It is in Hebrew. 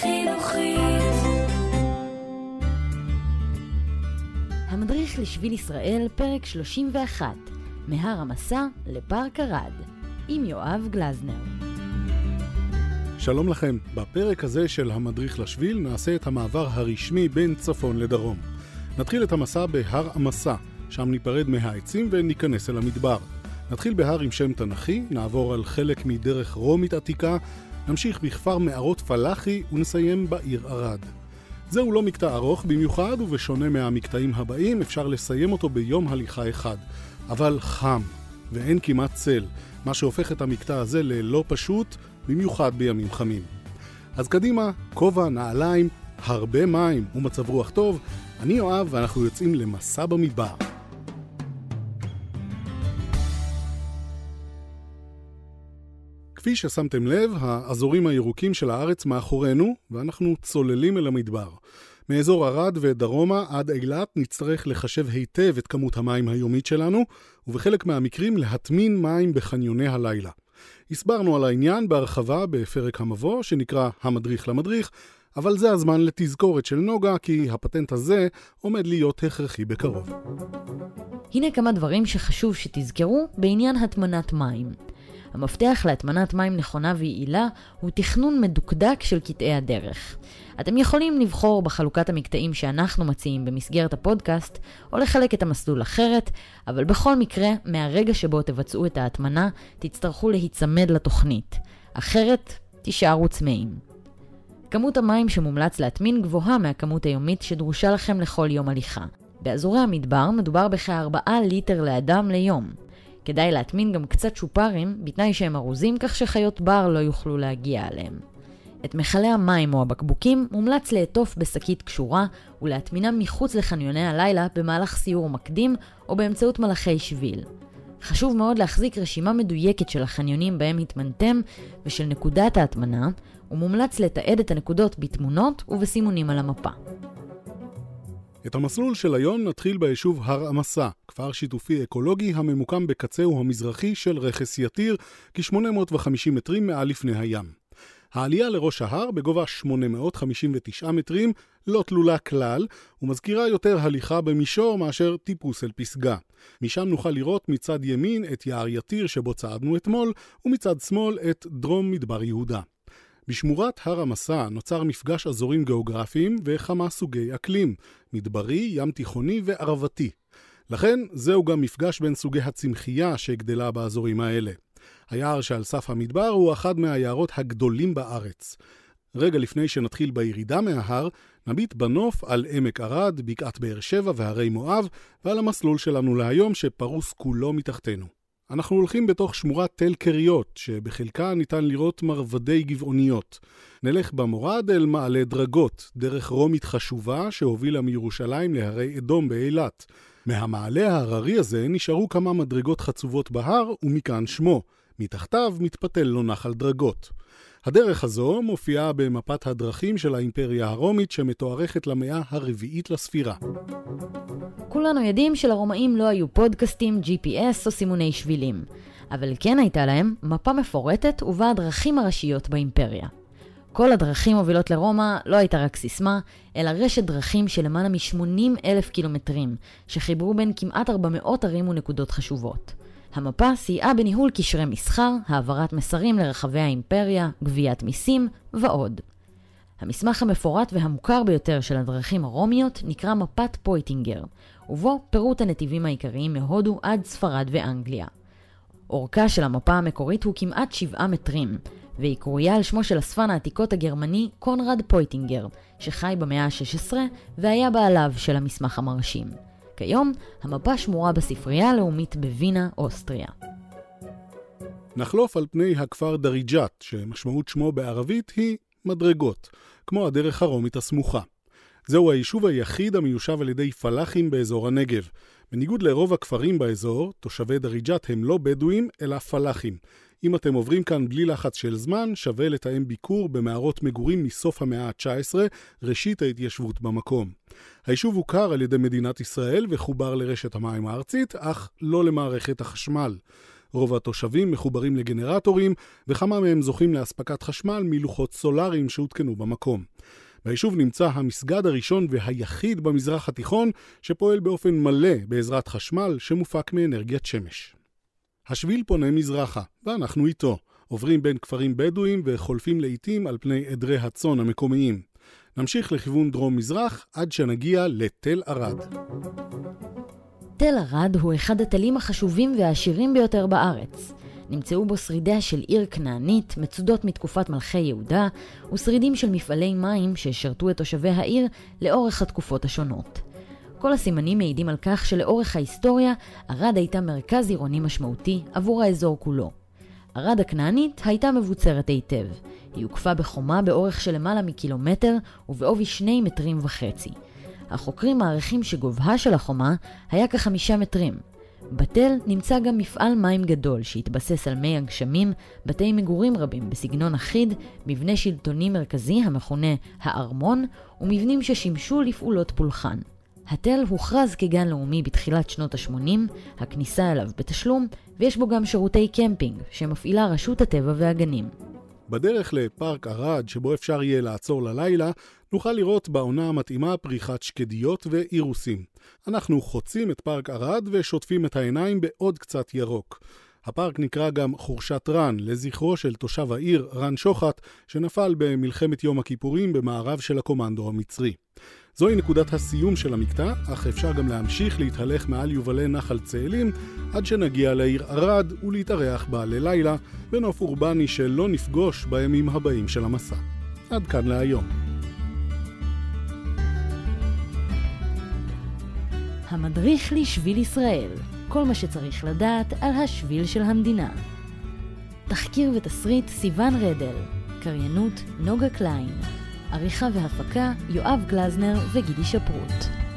חינוכית. המדריך לשביל ישראל, פרק 31, מהר המסע לפארק ערד, עם יואב גלזנר. שלום לכם, בפרק הזה של המדריך לשביל נעשה את המעבר הרשמי בין צפון לדרום. נתחיל את המסע בהר המסע, שם ניפרד מהעצים וניכנס אל המדבר. נתחיל בהר עם שם תנכי, נעבור על חלק מדרך רומית עתיקה, נמשיך בכפר מערות פלאחי ונסיים בעיר ערד. זהו לא מקטע ארוך במיוחד, ובשונה מהמקטעים הבאים, אפשר לסיים אותו ביום הליכה אחד. אבל חם, ואין כמעט צל, מה שהופך את המקטע הזה ללא פשוט, במיוחד בימים חמים. אז קדימה, כובע, נעליים, הרבה מים ומצב רוח טוב, אני יואב ואנחנו יוצאים למסע במדבר. כפי ששמתם לב, האזורים הירוקים של הארץ מאחורינו, ואנחנו צוללים אל המדבר. מאזור ערד ודרומה עד אילת נצטרך לחשב היטב את כמות המים היומית שלנו, ובחלק מהמקרים להטמין מים בחניוני הלילה. הסברנו על העניין בהרחבה בפרק המבוא, שנקרא המדריך למדריך, אבל זה הזמן לתזכורת של נוגה, כי הפטנט הזה עומד להיות הכרחי בקרוב. הנה כמה דברים שחשוב שתזכרו בעניין הטמנת מים. המפתח להטמנת מים נכונה ויעילה הוא תכנון מדוקדק של קטעי הדרך. אתם יכולים לבחור בחלוקת המקטעים שאנחנו מציעים במסגרת הפודקאסט, או לחלק את המסלול אחרת, אבל בכל מקרה, מהרגע שבו תבצעו את ההטמנה, תצטרכו להיצמד לתוכנית. אחרת, תישארו צמאים. כמות המים שמומלץ להטמין גבוהה מהכמות היומית שדרושה לכם לכל יום הליכה. באזורי המדבר מדובר בכ-4 ליטר לאדם ליום. כדאי להטמין גם קצת צ'ופרים, בתנאי שהם ארוזים כך שחיות בר לא יוכלו להגיע אליהם. את מכלי המים או הבקבוקים מומלץ לעטוף בשקית קשורה ולהטמינם מחוץ לחניוני הלילה במהלך סיור מקדים או באמצעות מלאכי שביל. חשוב מאוד להחזיק רשימה מדויקת של החניונים בהם התמנתם ושל נקודת ההטמנה, ומומלץ לתעד את הנקודות בתמונות ובסימונים על המפה. את המסלול של היום נתחיל ביישוב הר המסע, כפר שיתופי אקולוגי הממוקם בקצהו המזרחי של רכס יתיר, כ-850 מטרים מעל לפני הים. העלייה לראש ההר בגובה 859 מטרים לא תלולה כלל, ומזכירה יותר הליכה במישור מאשר טיפוס אל פסגה. משם נוכל לראות מצד ימין את יער יתיר שבו צעדנו אתמול, ומצד שמאל את דרום מדבר יהודה. בשמורת הר המסע נוצר מפגש אזורים גיאוגרפיים וכמה סוגי אקלים, מדברי, ים תיכוני וערבתי. לכן, זהו גם מפגש בין סוגי הצמחייה שגדלה באזורים האלה. היער שעל סף המדבר הוא אחד מהיערות הגדולים בארץ. רגע לפני שנתחיל בירידה מההר, נביט בנוף על עמק ערד, בקעת באר שבע והרי מואב, ועל המסלול שלנו להיום שפרוס כולו מתחתנו. אנחנו הולכים בתוך שמורת תל קריות, שבחלקה ניתן לראות מרבדי גבעוניות. נלך במורד אל מעלה דרגות, דרך רומית חשובה שהובילה מירושלים להרי אדום באילת. מהמעלה ההררי הזה נשארו כמה מדרגות חצובות בהר, ומכאן שמו. מתחתיו מתפתל לו נחל דרגות. הדרך הזו מופיעה במפת הדרכים של האימפריה הרומית שמתוארכת למאה הרביעית לספירה. כולנו יודעים שלרומאים לא היו פודקאסטים, GPS או סימוני שבילים, אבל כן הייתה להם מפה מפורטת ובה הדרכים הראשיות באימפריה. כל הדרכים מובילות לרומא לא הייתה רק סיסמה, אלא רשת דרכים של למעלה מ-80 אלף קילומטרים, שחיברו בין כמעט 400 ערים ונקודות חשובות. המפה סייעה בניהול קשרי מסחר, העברת מסרים לרחבי האימפריה, גביית מיסים ועוד. המסמך המפורט והמוכר ביותר של הדרכים הרומיות נקרא מפת פויטינגר, ובו פירוט הנתיבים העיקריים מהודו עד ספרד ואנגליה. אורכה של המפה המקורית הוא כמעט 7 מטרים, והיא קרויה על שמו של אספן העתיקות הגרמני קונרד פויטינגר, שחי במאה ה-16 והיה בעליו של המסמך המרשים. כיום, המפה שמורה בספרייה הלאומית בווינה, אוסטריה. נחלוף על פני הכפר דריג'את, שמשמעות שמו בערבית היא מדרגות, כמו הדרך הרומית הסמוכה. זהו היישוב היחיד המיושב על ידי פלאחים באזור הנגב. בניגוד לרוב הכפרים באזור, תושבי דריג'את הם לא בדואים, אלא פלאחים. אם אתם עוברים כאן בלי לחץ של זמן, שווה לתאם ביקור במערות מגורים מסוף המאה ה-19, ראשית ההתיישבות במקום. היישוב הוכר על ידי מדינת ישראל וחובר לרשת המים הארצית, אך לא למערכת החשמל. רוב התושבים מחוברים לגנרטורים, וכמה מהם זוכים לאספקת חשמל מלוחות סולאריים שהותקנו במקום. ביישוב נמצא המסגד הראשון והיחיד במזרח התיכון שפועל באופן מלא בעזרת חשמל שמופק מאנרגיית שמש. השביל פונה מזרחה, ואנחנו איתו. עוברים בין כפרים בדואיים וחולפים לעיתים על פני עדרי הצאן המקומיים. נמשיך לכיוון דרום-מזרח עד שנגיע לתל ערד. תל ערד הוא אחד התלים החשובים והעשירים ביותר בארץ. נמצאו בו שרידיה של עיר כנענית, מצודות מתקופת מלכי יהודה, ושרידים של מפעלי מים ששירתו את תושבי העיר לאורך התקופות השונות. כל הסימנים מעידים על כך שלאורך ההיסטוריה, ערד הייתה מרכז עירוני משמעותי עבור האזור כולו. ערד הכנענית הייתה מבוצרת היטב. היא הוקפה בחומה באורך של למעלה מקילומטר ובעובי שני מטרים וחצי. החוקרים מעריכים שגובהה של החומה היה כחמישה מטרים. בתל נמצא גם מפעל מים גדול שהתבסס על מי הגשמים, בתי מגורים רבים בסגנון אחיד, מבנה שלטוני מרכזי המכונה הארמון, ומבנים ששימשו לפעולות פולחן. התל הוכרז כגן לאומי בתחילת שנות ה-80, הכניסה אליו בתשלום, ויש בו גם שירותי קמפינג, שמפעילה רשות הטבע והגנים. בדרך לפארק ערד, שבו אפשר יהיה לעצור ללילה, נוכל לראות בעונה המתאימה פריחת שקדיות ואירוסים. אנחנו חוצים את פארק ערד ושוטפים את העיניים בעוד קצת ירוק. הפארק נקרא גם חורשת רן, לזכרו של תושב העיר רן שוחט, שנפל במלחמת יום הכיפורים במערב של הקומנדו המצרי. זוהי נקודת הסיום של המקטע, אך אפשר גם להמשיך להתהלך מעל יובלי נחל צאלים עד שנגיע לעיר ערד ולהתארח בה ללילה בנוף אורבני שלא נפגוש בימים הבאים של המסע. עד כאן להיום. המדריך לשביל ישראל, כל מה שצריך לדעת על השביל של המדינה. תחקיר ותסריט סיון רדל, קריינות נוגה קליין. עריכה והפקה יואב גלזנר וגידי שפרוט.